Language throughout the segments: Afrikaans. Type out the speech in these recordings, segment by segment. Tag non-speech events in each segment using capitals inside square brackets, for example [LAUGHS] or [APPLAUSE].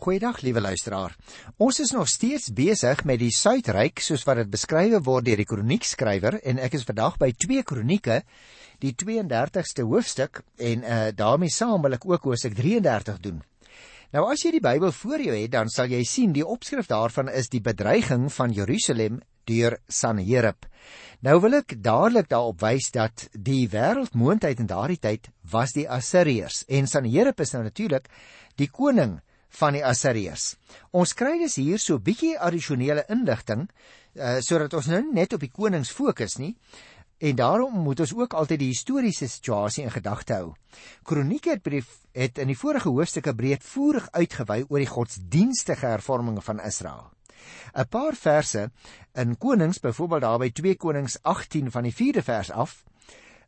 Goeiedag, liewe luisteraar. Ons is nog steeds besig met die Suidryk soos wat dit beskryf word deur die kroniekskrywer en ek is vandag by 2 Kronieke, die 32ste hoofstuk en uh daarmee saam wil ek ook hoofstuk 33 doen. Nou as jy die Bybel voor jou het, dan sal jy sien die opskrif daarvan is die bedreiging van Jerusalem deur Sanherib. Nou wil ek dadelik daarop wys dat die wêreldmoondheid in daardie tyd was die Assiriërs en Sanherib is nou natuurlik die koning van die Assiriërs. Ons kry dus hier so 'n bietjie addisionele inligting uh sodat ons nou net op die konings fokus nie. En daarom moet ons ook altyd die historiese situasie in gedagte hou. Kronieke het brief het in die vorige hoofstukke breedvoerig uitgewy oor die godsdienstige hervorminge van Israel. 'n Paar verse in Konings, byvoorbeeld daar by 2 Konings 18 van die 4de vers af,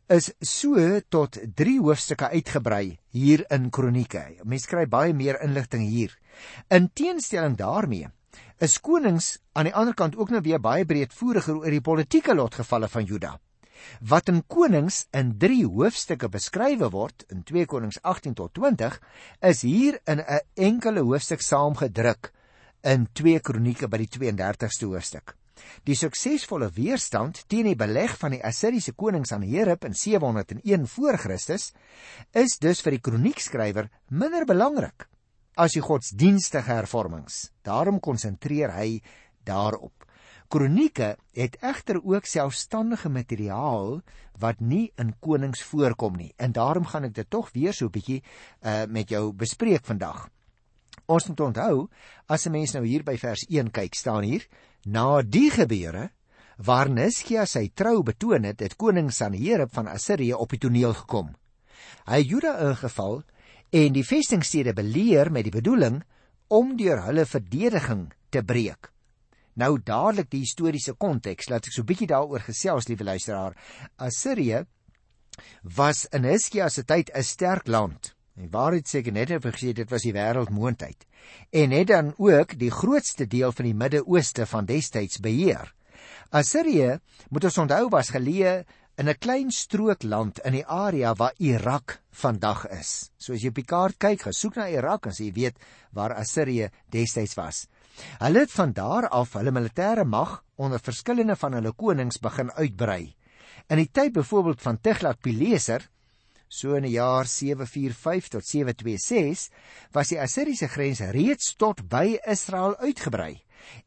is so tot 3 hoofstukke uitgebrei hier in Kronieke. Mense kry baie meer inligting hier. In teenstelling daarmee is konings aan die ander kant ook nou weer baie breedvoeriger oor die politieke lotgevalle van Juda. Wat in Konings in 3 hoofstukke beskrywe word in 2 Konings 18 tot 20 is hier in 'n enkele hoofstuk saamgedruk in 2 Kronieke by die 32ste hoofstuk. Die suksesvolle weerstand teen die beleg van die Assiriese konings aan Hereb in 701 voor Christus is dus vir die kroniekskrywer minder belangrik as die godsdienstige hervormings. Daarom konsentreer hy daarop. Kronieke het egter ook selfstandige materiaal wat nie in konings voorkom nie en daarom gaan ek dit tog weer so 'n bietjie uh, met jou bespreek vandag. Ons moet onthou as 'n mens nou hier by vers 1 kyk, staan hier: Na die gebeure waar Niskia sy trou betoon het, het koning Sanherib van Assirië op die toneel gekom. Hy het Juda ingeval en die vestingstede beleer met die bedoeling om deur hulle verdediging te breek. Nou dadelik die historiese konteks, laat ek so 'n bietjie daaroor gesels, liewe luisteraar. Assirië was in Niskia se tyd 'n sterk land En waarheid sê ek net het gesê dit was die wêreldmoondheid. En het dan ook die grootste deel van die Midde-Ooste van destyds beheer. Assirië, moet ons onthou, was geleë in 'n klein strook land in die area waar Irak vandag is. So as jy op die kaart kyk, gesoek na Irak en jy weet waar Assirië destyds was. Hulle het van daar af hulle militêre mag onder verskillende van hulle konings begin uitbrei. In die tyd byvoorbeeld van Tiglat-Pileser So in die jaar 745 tot 726 was die Assiriese grens reeds tot by Israel uitgebrei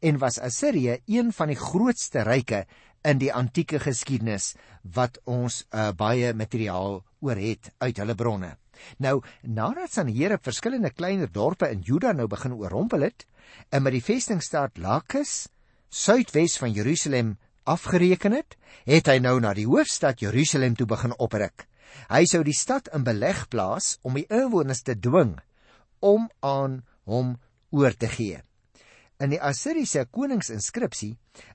en was Assirië een van die grootste ryke in die antieke geskiedenis wat ons uh, baie materiaal oor het uit hulle bronne. Nou, nadat Sanherib verskillende kleiner dorpe in Juda nou begin oorrompel het en met die vestingstad Lakish suidwes van Jerusalem afgereken het, het hy nou na die hoofstad Jerusalem toe begin opruk. Hy sou die stad in beleg plaas om die inwoners te dwing om aan hom oor te gee. In die Assiriese koningsinskripsie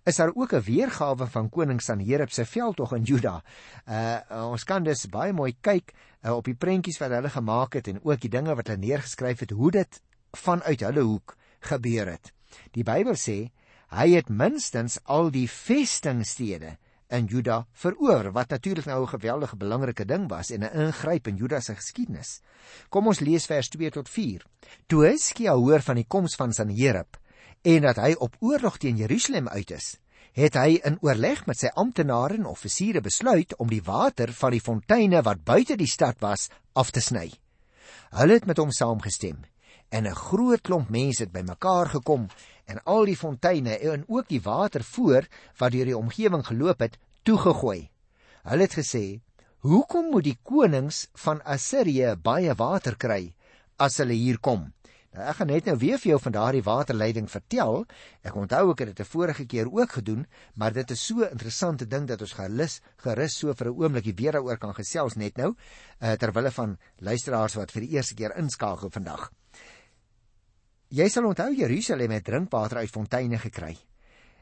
is daar ook 'n weergawe van koning Sanherib se veldtog in Juda. Uh ons kan dus baie mooi kyk uh, op die prentjies wat hulle gemaak het en ook die dinge wat hulle neergeskryf het hoe dit vanuit hulle hoek gebeur het. Die Bybel sê hy het minstens al die vestingstede in Juda veroor wat natuurlik nou 'n geweldige belangrike ding was en 'n ingryp in Juda se geskiedenis. Kom ons lees vers 2 tot 4. Toe Hiskia hoor van die koms van Sanherib en dat hy op oorlog teen Jerusalem uit is, het hy in oorleg met sy amptenare en offisiere besluit om die water van die fonteine wat buite die stad was af te sny. Hulle het met hom saamgestem en 'n groot klomp mense het bymekaar gekom en al die fonteine en ook die water voor wat deur die omgewing geloop het, toegegooi. Hulle het gesê: "Hoekom moet die konings van Assirië baie water kry as hulle hier kom?" Nou ek gaan net nou weer vir jou van daardie waterleiding vertel. Ek onthou ek het dit 'n vorige keer ook gedoen, maar dit is so 'n interessante ding dat ons gerus gerus so vir 'n oombliekie weer daaroor kan gesels net nou, uh, ter wille van luisteraars wat vir die eerste keer inskakel vandag. Jy sal onthou Jerusalem het drinkwater uit fonteine gekry.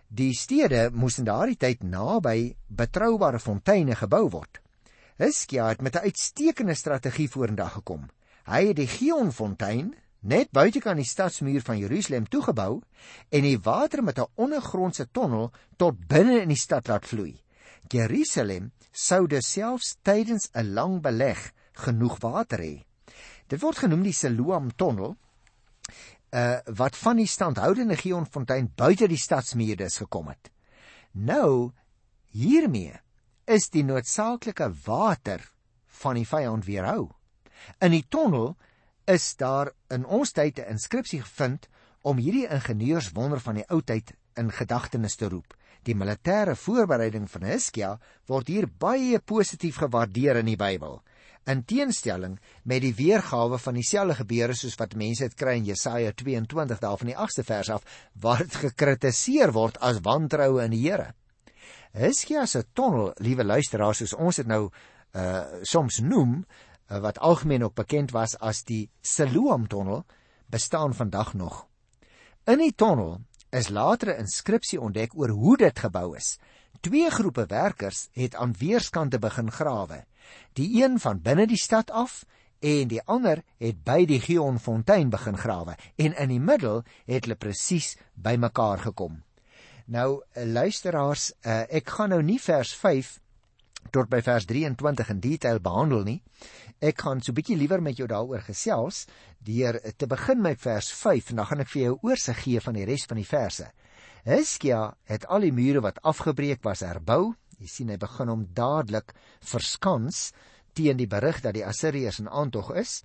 Die stede moes in daardie tyd naby betroubare fonteine gebou word. Hiskia het met 'n uitstekende strategie vorendag gekom. Hy het die Gionfontein net buitekant die stadsmuur van Jerusalem toegebou en die water met 'n ondergrondse tonnel tot binne in die stad laat vloei. Jerusalem sou dus selfs tydens 'n lang beleg genoeg water hê. Dit word genoem die Siloam tonnel uh wat van die standhoudende Gionfontein buite die stadsmuurdes gekom het. Nou hiermee is die noodsaaklike water van die vyand weerhou. In die tonnel is daar in ons tyd 'n inskripsie gevind om hierdie ingenieurswonder van die ou tyd in gedagtenis te roep. Die militêre voorbereiding van Hiskia word hier baie positief gewaardeer in die Bybel in teenstelling met die weergawe van dieselfde gebeure soos wat mense dit kry in Jesaja 22 daarvan die 8ste vers af waar dit gekritiseer word as wantroue in die Here. Hiskia se tonnel, liewe luisteraars, soos ons dit nou uh soms noem, uh, wat algemeen ook bekend was as die Siloam tonnel, bestaan vandag nog. In die tonnel is later 'n inskripsie ontdek oor hoe dit gebou is. Twee groepe werkers het aan weerskante begin grawe. Die een van binne die stad af en die ander het by die Gionfontein begin grawe en in die middel het hulle presies bymekaar gekom. Nou luisteraars, uh, ek gaan nou nie vers 5 tot by vers 23 in detail behandel nie. Ek gaan so 'n bietjie liewer met jou daaroor gesels deur te begin met vers 5 en dan gaan ek vir jou oorsig gee van die res van die verse. Hiskia het al die mure wat afgebreek was herbou. Jy sien hy begin om dadelik verskans teen die berig dat die Assiriërs in aantog is.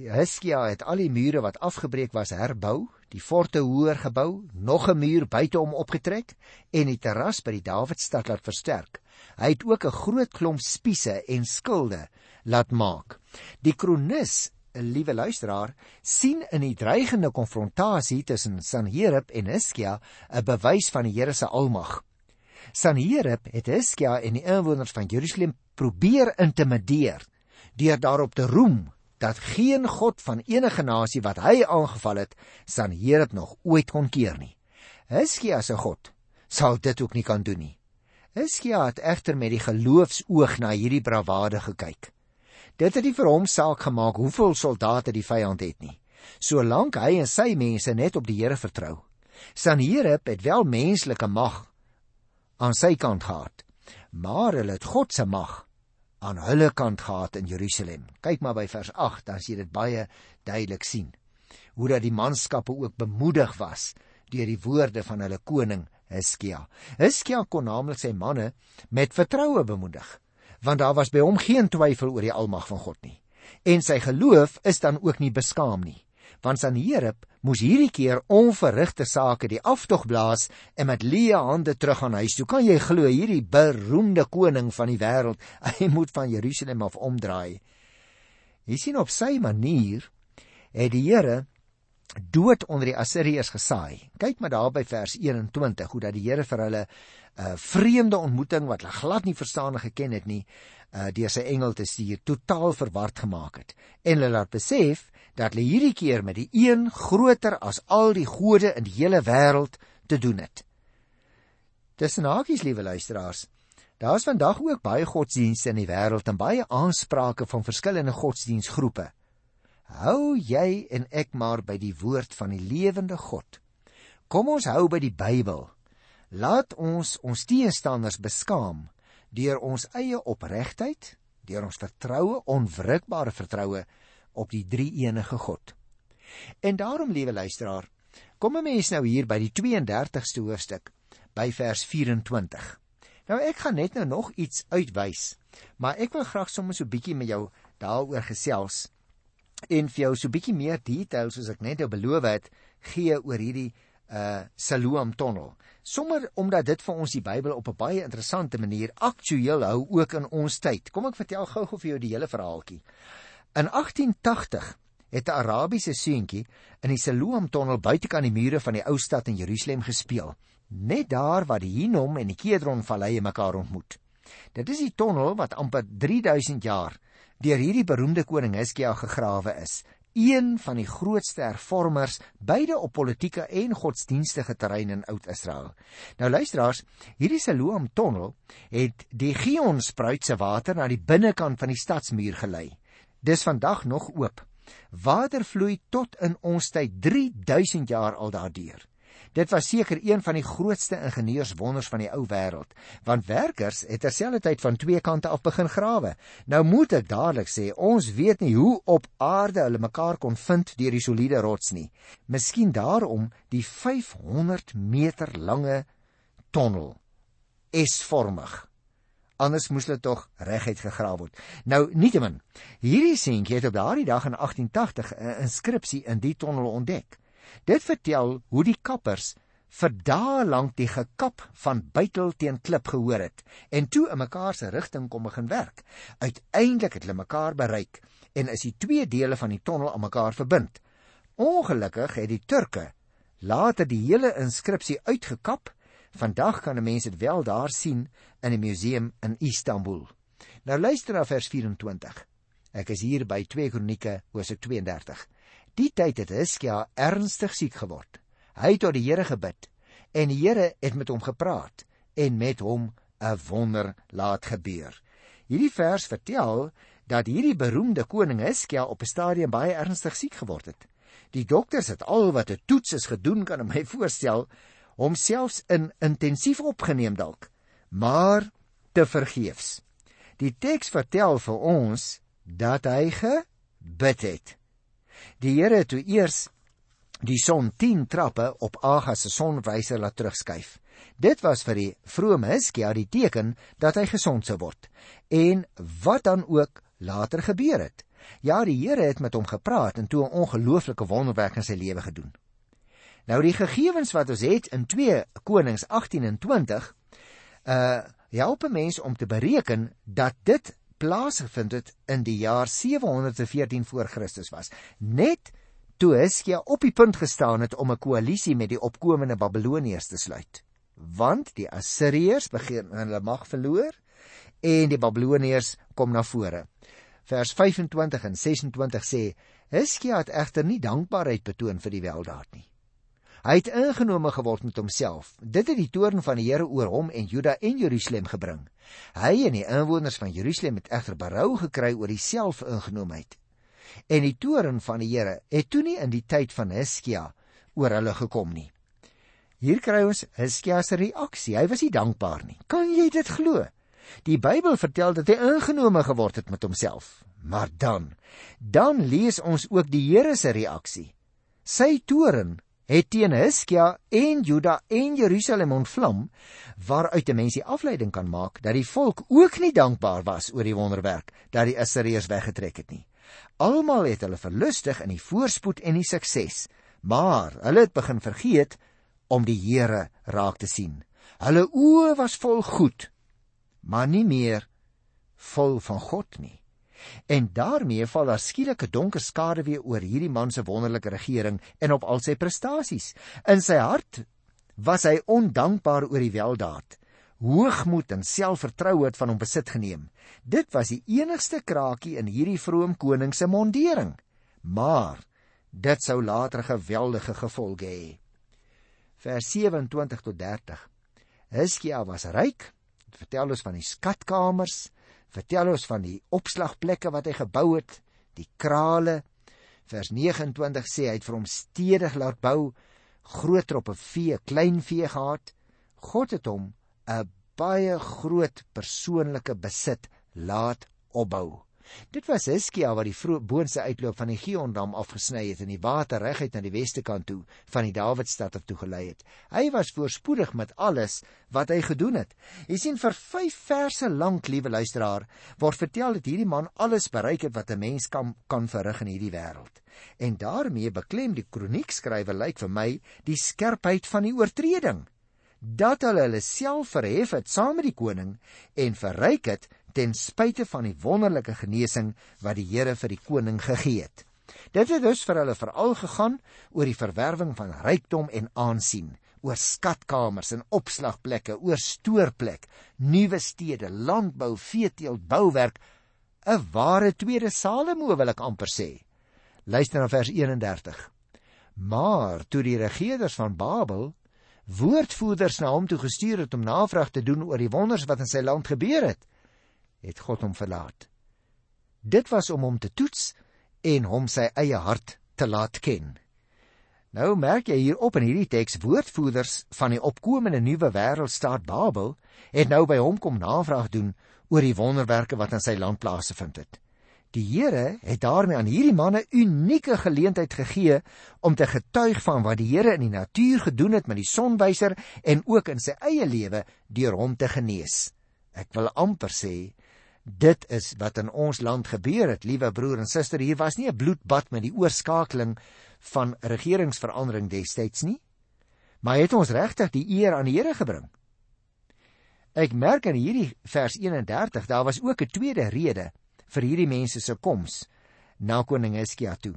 Hiskia het al die mure wat afgebreek was herbou, die forte hoër gebou, nog 'n muur buite hom opgetrek en die terras by die Dawidstad laat versterk. Hy het ook 'n groot klomp spiese en skilde laat maak. Die kronikus 'n liewe luisteraar, sien in die dreigende konfrontasie tussen Sanherib en Hiskia 'n bewys van die Here se almag. Sanherib het Hiskia en die inwoners van Jerusalem probeer intimideer deur daarop te roem dat geen god van enige nasie wat hy aangeval het, Sanherib nog ooit kon keer nie. Hiskia se god sal dit ook nie kan doen nie. Hiskia het egter met die geloofsoog na hierdie bravade gekyk. Dit het nie vir hom saak gemaak hoeveel soldate die vyand het nie, solank hy en sy mense net op die Here vertrou. Sanherib het wel menslike mag aan sy kant gehad, maar hulle het God se mag aan hulle kant gehad in Jerusalem. Kyk maar by vers 8, dan sien jy dit baie duidelik sien. Hoe dat die manskappe ook bemoedig was deur die woorde van hulle koning Hiskia. Hiskia kon naamlik sy manne met vertroue bemoedig want daar was by hom geen twyfel oor die almag van God nie. En sy geloof is dan ook nie beskaam nie, want Sanherib moes hierdie keer onverrigte sake die aftog blaas en met leë hande terug aan huis toe. Kan jy glo hierdie beroemde koning van die wêreld, [LAUGHS] hy moet van Jerusalem af omdraai. Jy sien op sy manier het die Here dood onder die Assiriërs gesaai. Kyk maar daar by vers 21 hoe dat die Here vir hulle 'n uh, vreemde ontmoeting wat hulle glad nie verstaan en geken het nie, uh, deur sy engel te stuur, totaal verward gemaak het. En hulle laat besef dat hulle hierdie keer met die een groter as al die gode in die hele wêreld te doen het. Tussen hakies, liewe luisteraars, daar's vandag ook baie godsdienste in die wêreld en baie aansprake van verskillende godsdienstgroepe. Hou jy en ek maar by die woord van die lewende God. Kom ons hou by die Bybel. Laat ons ons teenstanders beskaam deur ons eie opregtheid, deur ons vertroue, onwrikbare vertroue op die drie-enige God. En daarom, liewe luisteraar, kom 'n mens nou hier by die 32ste hoofstuk by vers 24. Nou ek gaan net nou nog iets uitwys, maar ek wil graag sommer so 'n bietjie met jou daaroor gesels en vir jou so bietjie meer details soos ek net nou beloof het gee oor hierdie uh Siloam tonnel. Sommige omdat dit vir ons die Bybel op 'n baie interessante manier aktueel hou ook in ons tyd. Kom ek vertel gou-gou vir jou die hele verhaaltjie. In 1880 het 'n Arabiese seentjie in die Siloam tonnel buitekant die mure van die ou stad in Jerusalem gespeel, net daar waar die Hinnom en die Kedron valleie mekaar ontmoet. Dit is die tonnel wat amper 3000 jaar deur hierdie beroemde koning Hiskia gegrawe is, een van die grootste hervormers beide op politieke en godsdienstige terrein in Oud-Israel. Nou luisteraars, hierdie Siloam tonnel het die Gionspruit se water na die binnekant van die stadsmuur gelei. Dis vandag nog oop. Water vloei tot in ons tyd 3000 jaar al daardeur. Dit was seker een van die grootste ingenieurswonders van die ou wêreld, want werkers het terselfdertyd van twee kante af begin grawe. Nou moet ek dadelik sê, ons weet nie hoe op aarde hulle mekaar kon vind deur die soliede rots nie. Miskien daarom die 500 meter lange tonnel S-vormig. Anders moes hulle tog reguit gegrawe word. Nou nietemin, hierdie seentjie het op daardie dag in 1880 'n inskripsie in die tonnel ontdek. Dit vertel hoe die kappers vir dae lank die gekap van buitel teen klip gehoor het en toe in mekaar se rigting kom begin werk. Uiteindelik het hulle mekaar bereik en is die twee dele van die tonnel aan mekaar verbind. Ongelukkig het die Turke later die hele inskripsie uitgekap. Vandag kan 'n mens dit wel daar sien in 'n museum in Istanbul. Nou luister na vers 24. Ek is hier by 2 Kronieke hoofstuk 32. Die tyd het Hiskia ernstig siek geword. Hy het tot die Here gebid en die Here het met hom gepraat en met hom 'n wonder laat gebeur. Hierdie vers vertel dat hierdie beroemde koning Hiskia op 'n stadium baie ernstig siek geword het. Die dokters het al wat 'n toets is gedoen kan my [LAUGHS] voorstel, homselfs in intensief opgeneem dalk, maar te vergeefs. Die teks vertel vir ons dat hy gebid het. Die Here het toe eers die son 10 trappe op Agas se sonwyser laat terugskuif. Dit was vir die vrome Hiskia die teken dat hy gesond sou word. En wat dan ook later gebeur het. Ja, die Here het met hom gepraat en toe 'n ongelooflike wonderwerk in sy lewe gedoen. Nou die gegevens wat ons het in 2 Konings 18 en 20 uh help 'n mens om te bereken dat dit plaasgevind het in die jaar 714 voor Christus was. Net toe Hiskia op die punt gestaan het om 'n koalisie met die opkomende Babiloniërs te sluit. Want die Assiriërs begin hulle mag verloor en die Babiloniërs kom na vore. Vers 25 en 26 sê Hiskia het egter nie dankbaarheid betoon vir die weldaad nie. Hy het ingenome geword met homself. Dit het die toorn van die Here oor hom en Juda en Jerusalem gebring. Hy en die inwoners van Jerusalem het egter berou gekry oor die selfingenoomheid. En die toorn van die Here het toe nie in die tyd van Hiskia oor hulle gekom nie. Hier kry ons Hiskia se reaksie. Hy was nie dankbaar nie. Kan jy dit glo? Die Bybel vertel dat hy ingenome geword het met homself. Maar dan, dan lees ons ook die Here se reaksie. Sy toorn het teen Hiskia en Juda en Jerusalem ontvlam waaruit 'n mens die afleiding kan maak dat die volk ook nie dankbaar was oor die wonderwerk dat die Assiriërs weggetrek het nie. Almal het hulle verlustig in die voorspoed en die sukses, maar hulle het begin vergeet om die Here raak te sien. Hulle oë was vol goed, maar nie meer vol van God nie. En daarmee val daar skielik 'n donker skade weer oor hierdie man se wonderlike regering en op al sy prestasies. In sy hart was hy ondankbaar oor die weldaad. Hoogmoed en selfvertroue het van hom besit geneem. Dit was die enigste kraakie in hierdie vroom koning se mondering. Maar dit sou later geweldige gevolge hê. Vers 27 tot 30. Hiskia was ryk. Dit vertel ons van die skatkamers, vertel ons van die opslagplekke wat hy gebou het, die krale. Vers 29 sê hy het vir hom stedig laat bou, groot troppe vee, klein vee gehad. God het hom 'n baie groot persoonlike besit laat opbou. Dit was Hiskia wat die boonste uitloop van die Giondam afgesny het en die water reguit na die weste kant toe van die Dawidstad af toe gelei het. Hy was voorspoedig met alles wat hy gedoen het. Jy sien vir 5 verse lank, liewe luisteraar, word vertel dat hierdie man alles bereik het wat 'n mens kan kan verrig in hierdie wêreld. En daarmee beklem die kroniekskrywer lyk vir my die skerpheid van die oortreding dat hulle hulle self verhef het saam met die koning en verryk het ten spyte van die wonderlike genesing wat die Here vir die koning gegee het. Dit het dus vir hulle veral gegaan oor die verwerwing van rykdom en aansien, oor skatkamers en opslagplekke, oor stoorplek, nuwe stede, landbou, veeteelt, bouwerk, 'n ware tweede Salomo wil ek amper sê. Luister na vers 31. Maar toe die regerders van Babel woordvoerders na hom toe gestuur het om navraag te doen oor die wonders wat in sy land gebeur het, het God hom verlaat. Dit was om hom te toets en hom sy eie hart te laat ken. Nou merk jy hier op in hierdie teks woordvoerders van die opkomende nuwe wêreldstaat Babel het nou by hom kom navraag doen oor die wonderwerke wat in sy land plaasgevind het. Die Here het daarmee aan hierdie manne unieke geleentheid gegee om te getuig van wat die Here in die natuur gedoen het met die sonwyser en ook in sy eie lewe deur hom te genees. Ek wil amper sê dit is wat in ons land gebeur het, liewe broer en suster. Hier was nie 'n bloedbad met die oorskakeling van regeringsverandering destyds nie, maar het ons regtig die eer aan die Here gebring. Ek merk in hierdie vers 31, daar was ook 'n tweede rede vir hierdie mense se koms na koning Hizkia toe.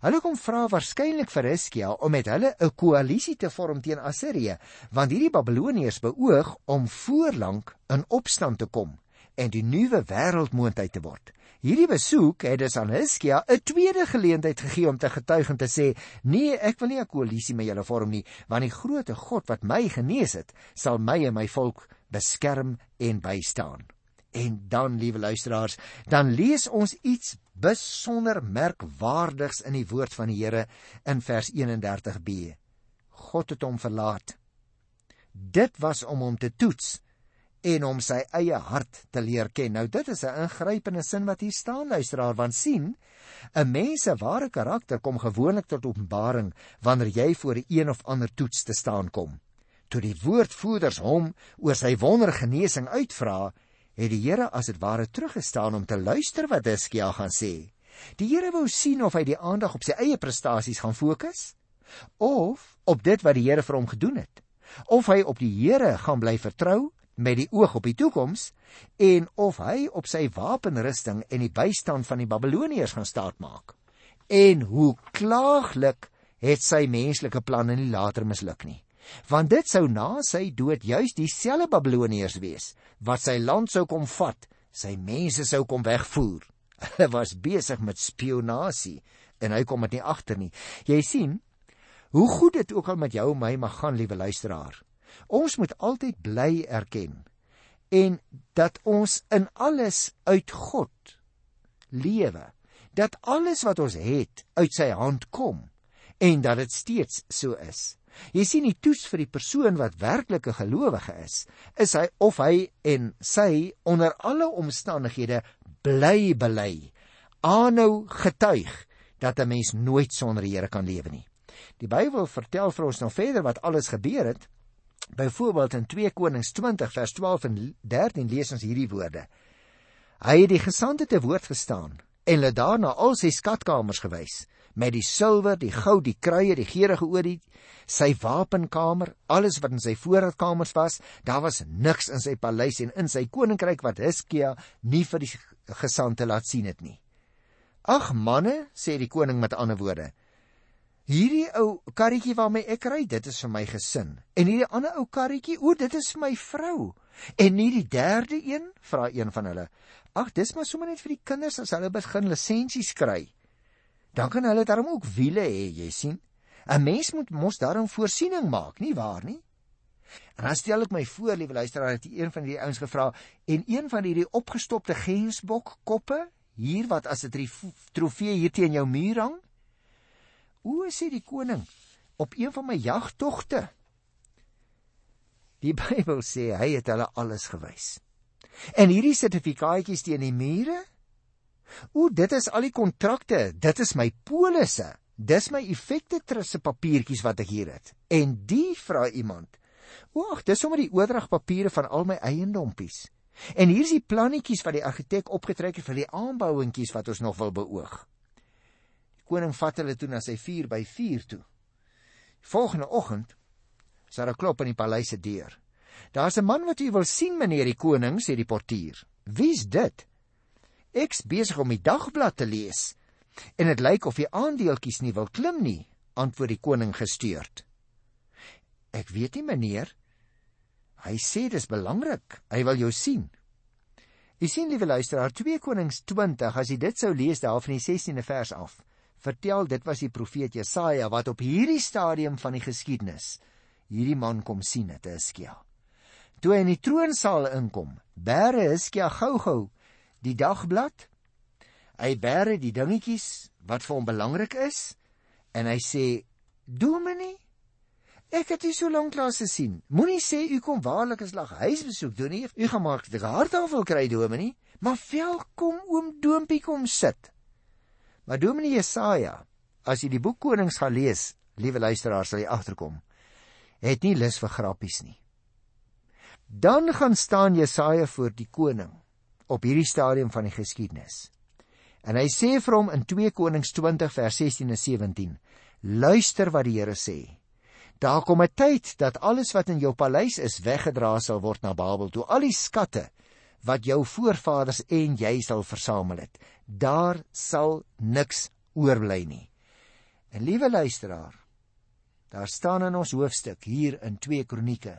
Hulle kom vra waarskynlik vir Hizkia om met hulle 'n koalisie te vorm teen Assirië, want hierdie Babiloniërs beoog om voorlank in opstand te kom en die nuwe wêreldmoondheid te word. Hierdie besoek het dus aan Hizkia 'n tweede geleentheid gegee om te getuig en te sê: "Nee, ek wil nie 'n koalisie met julle vorm nie, want die groote God wat my genees het, sal my en my volk beskerm en bystaan." En dan, liewe luisteraars, dan lees ons iets besonder merkwaardigs in die woord van die Here in vers 31b. God het hom verlaat. Dit was om hom te toets en om sy eie hart te leer ken. Nou dit is 'n ingrypende sin wat hier staan luisteraar, want sien, 'n mens se ware karakter kom gewoonlik tot openbaring wanneer jy voor 'n een of ander toets te staan kom. Toe die woordvoerders hom oor sy wondergenesing uitvra, het die Here as dit ware teruggestaan om te luister wat Hiskia gaan sê. Die Here wou sien of hy die aandag op sy eie prestasies gaan fokus of op dit wat die Here vir hom gedoen het. Of hy op die Here gaan bly vertrou met die oog op die toekoms en of hy op sy wapenrusting en die bystand van die Babiloniërs gaan staatmaak. En hoe klaaglik het sy menslike planne nie later misluk nie. Want dit sou na sy dood juis dieselfde Babiloniërs wees wat sy land sou kom vat, sy mense sou kom wegvoer. [LAUGHS] Hulle was besig met spionasie en hy kom dit nie agter nie. Jy sien, hoe goed dit ook al met jou en my mag gaan, liewe luisteraar. Ons moet altyd bly erken en dat ons in alles uit God lewe. Dat alles wat ons het uit sy hand kom en dat dit steeds so is. Jy sien die toets vir die persoon wat werklik 'n gelowige is, is hy of hy en sy onder alle omstandighede bly bely, aanhou getuig dat 'n mens nooit sonder die Here kan lewe nie. Die Bybel vertel vir ons nou verder wat alles gebeur het Byvoorbeeld in 2 Konings 20 vers 12 en 13 lees ons hierdie woorde. Hy het die gesande te woord gestaan en hulle daarna al sy skatkamers gewys met die silwer, die goud, die kruie, die geurende olie, sy wapenkamer, alles wat in sy voorraadkamers was, daar was niks in sy paleis en in sy koninkryk wat Hiskia nie vir die gesande laat sien het nie. Ag manne, sê die koning met ander woorde, Hierdie ou karretjie waarmee ek ry, dit is vir my gesin. En hierdie ander ou karretjie, o, dit is my vrou. En nie die derde een, vra een van hulle. Ag, dis maar sommer net vir die kinders as hulle begin lisensies kry. Dan kan hulle daarom ook wiele hê, jy sien. 'n Mens moet mos daarom voorsiening maak, nie waar nie? En dan stel ek my voor, liewe luisteraar, het een van die ouens gevra en een van hierdie opgestopte gensbok koppe hier wat as 'n trofee hier teen jou muur hang, O, sê die koning, op een van my jagtogte. Die [LAUGHS] Bybel sê hy het hulle alles gewys. En hierdie sertifikaatjies teen die mure? O, dit is al die kontrakte, dit is my polisse. Dis my effekte trusse papiertjies wat ek hier het. En die vra iemand. O, ag, dis sommer die oordragpapiere van al my eiendompies. En hier is die plannetjies wat die argitek opgetrek het vir die aanbouingkies wat ons nog wil beoog koning vat hulle toe na sy 4 by 4 toe. Volgende oggend is daar 'n klop aan die paleis se deur. Daar's 'n man wat u wil sien, meneer die koning, sê die portier. Wie's dit? Ek's besig om die dagblad te lees en dit lyk of die aandeeltjies nie wil klim nie, antwoord die koning gestuurd. Ek weet nie, meneer. Hy sê dis belangrik. Hy wil jou sien. Jy sien, liewe luisteraar, 2 Konings 20, as jy dit sou lees daar van die 16de vers af vertel dit was die profeet Jesaja wat op hierdie stadium van die geskiedenis hierdie man kom sien het Hiskia. Toe hy in die troonsaal inkom, bære Hiskia gou-gou die dagblad. Hy bære die dingetjies wat vir hom belangrik is en hy sê Dominee, ek het u so lank lank gesien. Moenie sê u kom waarlik as lag huisbesoek doen nie. U gaan maar 'n hartafel kry, Dominee, maar welkom oom Doompie kom sit. Maar Dominee Jesaja, as jy die boek Konings gaan lees, liewe luisteraars, sal jy agterkom, het nie lus vir grappies nie. Dan gaan staan Jesaja voor die koning op hierdie stadium van die geskiedenis. En hy sê vir hom in 2 Konings 20 vers 16 en 17: Luister wat die Here sê. Daar kom 'n tyd dat alles wat in jou paleis is weggedra sal word na Babel toe, al die skatte wat jou voorvaders en jy sal versamel het. Daar sal niks oorbly nie. En liewe luisteraar, daar staan in ons hoofstuk hier in 2 Kronieke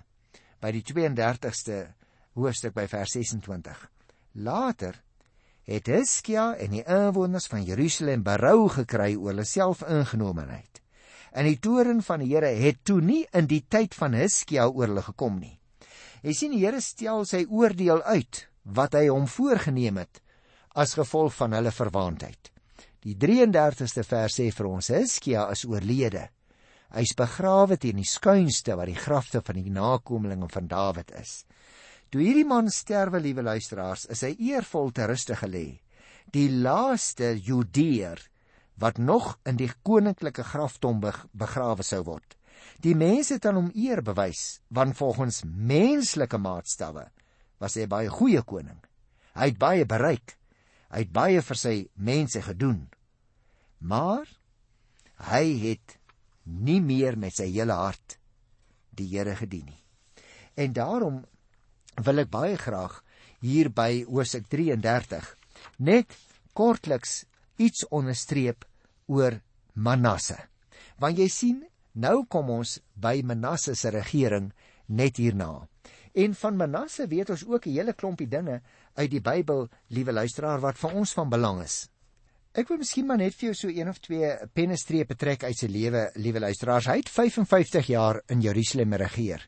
by die 32ste hoofstuk by vers 26. Later het Hizkia en die inwoners van Jerusalem berou gekry oor hulle selfingenomenheid. En die toorn van die Here het toe nie in die tyd van Hizkia oor hulle gekom nie. Jy sien die Here stel sy oordeel uit wat hy hom voorgenem het as gevolg van hulle verwaandheid. Die 33ste vers sê vir ons Hizkia is oorlede Hy's begrawe teen die skuinste waar die grafte van die nakommelinge van Dawid is. Toe hierdie man sterwe, liewe luisteraars, is hy eervol te ruste gelê. Die laaste Judeer wat nog in die koninklike graftombe begrawe sou word. Die mense het aan hom eer bewys, want volgens menslike maatstawwe was hy baie goeie koning. Hy het baie bereik. Hy het baie vir sy mense gedoen. Maar hy het nie meer met sy hele hart die Here gedien nie. En daarom wil ek baie graag hier by Hosea 33 net kortliks iets onderstreep oor Manasse. Want jy sien, nou kom ons by Manasse se regering net hierna. En van Manasse weet ons ook 'n hele klompie dinge uit die Bybel, liewe luisteraar, wat vir ons van belang is. Ek wil miskien maar net vir jou so een of twee pennestrepe trek uit sy lewe, liewe luisteraars. Hy het 55 jaar in Jerusalem regeer.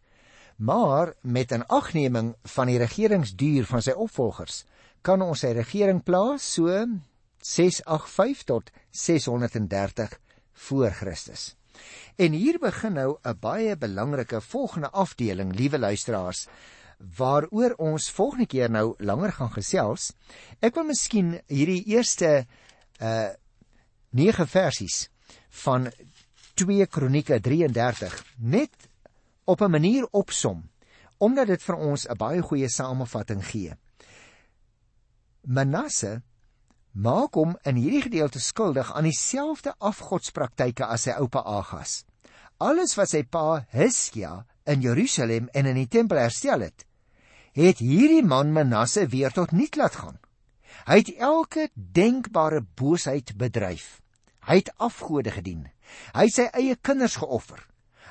Maar met 'n agneming van die regeringsduur van sy opvolgers, kan ons sy regering plaas so 685 tot 630 voor Christus. En hier begin nou 'n baie belangrike volgende afdeling, liewe luisteraars, waaroor ons volgende keer nou langer gaan gesels. Ek wil miskien hierdie eerste uh 9 versies van 2 Kronieke 33 net op 'n manier opsom omdat dit vir ons 'n baie goeie samevatting gee. Manasse maak hom in hierdie gedeelte skuldig aan dieselfde afgodspraktyke as sy oupa Agas. Alles wat sy pa Hiskia in Jerusalem en in die tempel herstel het, het hierdie man Manasse weer tot niet laat gaan. Hy het elke denkbare boosheid bedryf. Hy het afgode gedien. Hy het sy eie kinders geoffer.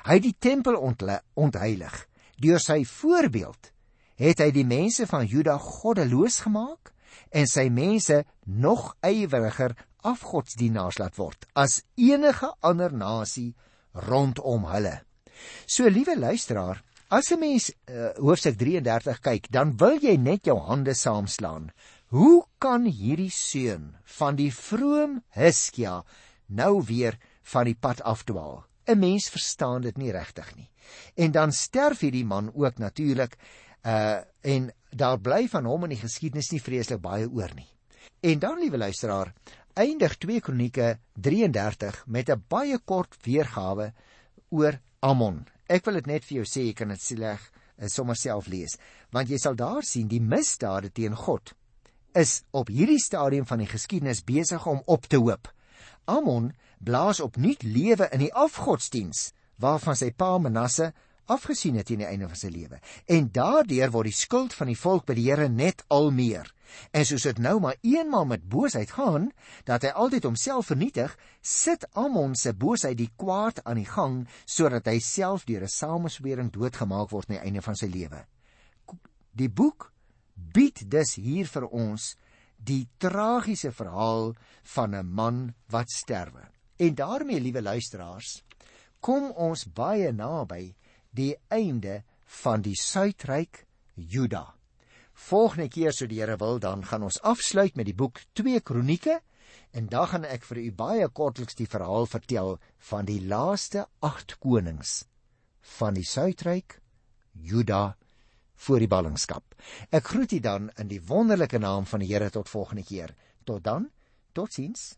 Hy het die tempel ontheilig. Deur sy voorbeeld het hy die mense van Juda goddeloos gemaak en sy mense nog ywer afgodsdienaars laat word as enige ander nasie rondom hulle. So liewe luisteraar, as 'n mens uh, hoofstuk 33 kyk, dan wil jy net jou hande saamslaan. Hoe kan hierdie seun van die vroom Hiskia nou weer van die pad afdwaal? 'n Mens verstaan dit nie regtig nie. En dan sterf hierdie man ook natuurlik uh en daar bly van hom in die geskiedenis nie vreeslik baie oor nie. En dan liewe luisteraar, eindig 2 Kronieke 33 met 'n baie kort weergawe oor Amon. Ek wil dit net vir jou sê, jy kan dit sleg uh, sommer self lees, want jy sal daar sien die misdade teen God is op hierdie stadium van die geskiedenis besig om op te hoop. Amon blaas opnuut lewe in die afgodsdiens waarvan sy pa Manasse afgesien het teen die einde van sy lewe. En daardeur word die skuld van die volk by die Here net al meer. En soos dit nou maar eenmaal met boosheid gaan, dat hy altyd homself vernietig, sit Amon se boosheid die kwaad aan die gang sodat hy self deur 'n sameswering doodgemaak word aan die einde van sy lewe. Die boek bied dus hier vir ons die tragiese verhaal van 'n man wat sterwe. En daarmee, liewe luisteraars, kom ons baie naby die einde van die suidryk Juda. Volgende keer so die Here wil, dan gaan ons afsluit met die boek 2 Kronieke En dan gaan ek vir u baie kortliks die verhaal vertel van die laaste 8 konings van die Suidryk, Juda voor die ballingskap. Ek groet u dan in die wonderlike naam van die Here tot volgende keer. Tot dan. Totsiens.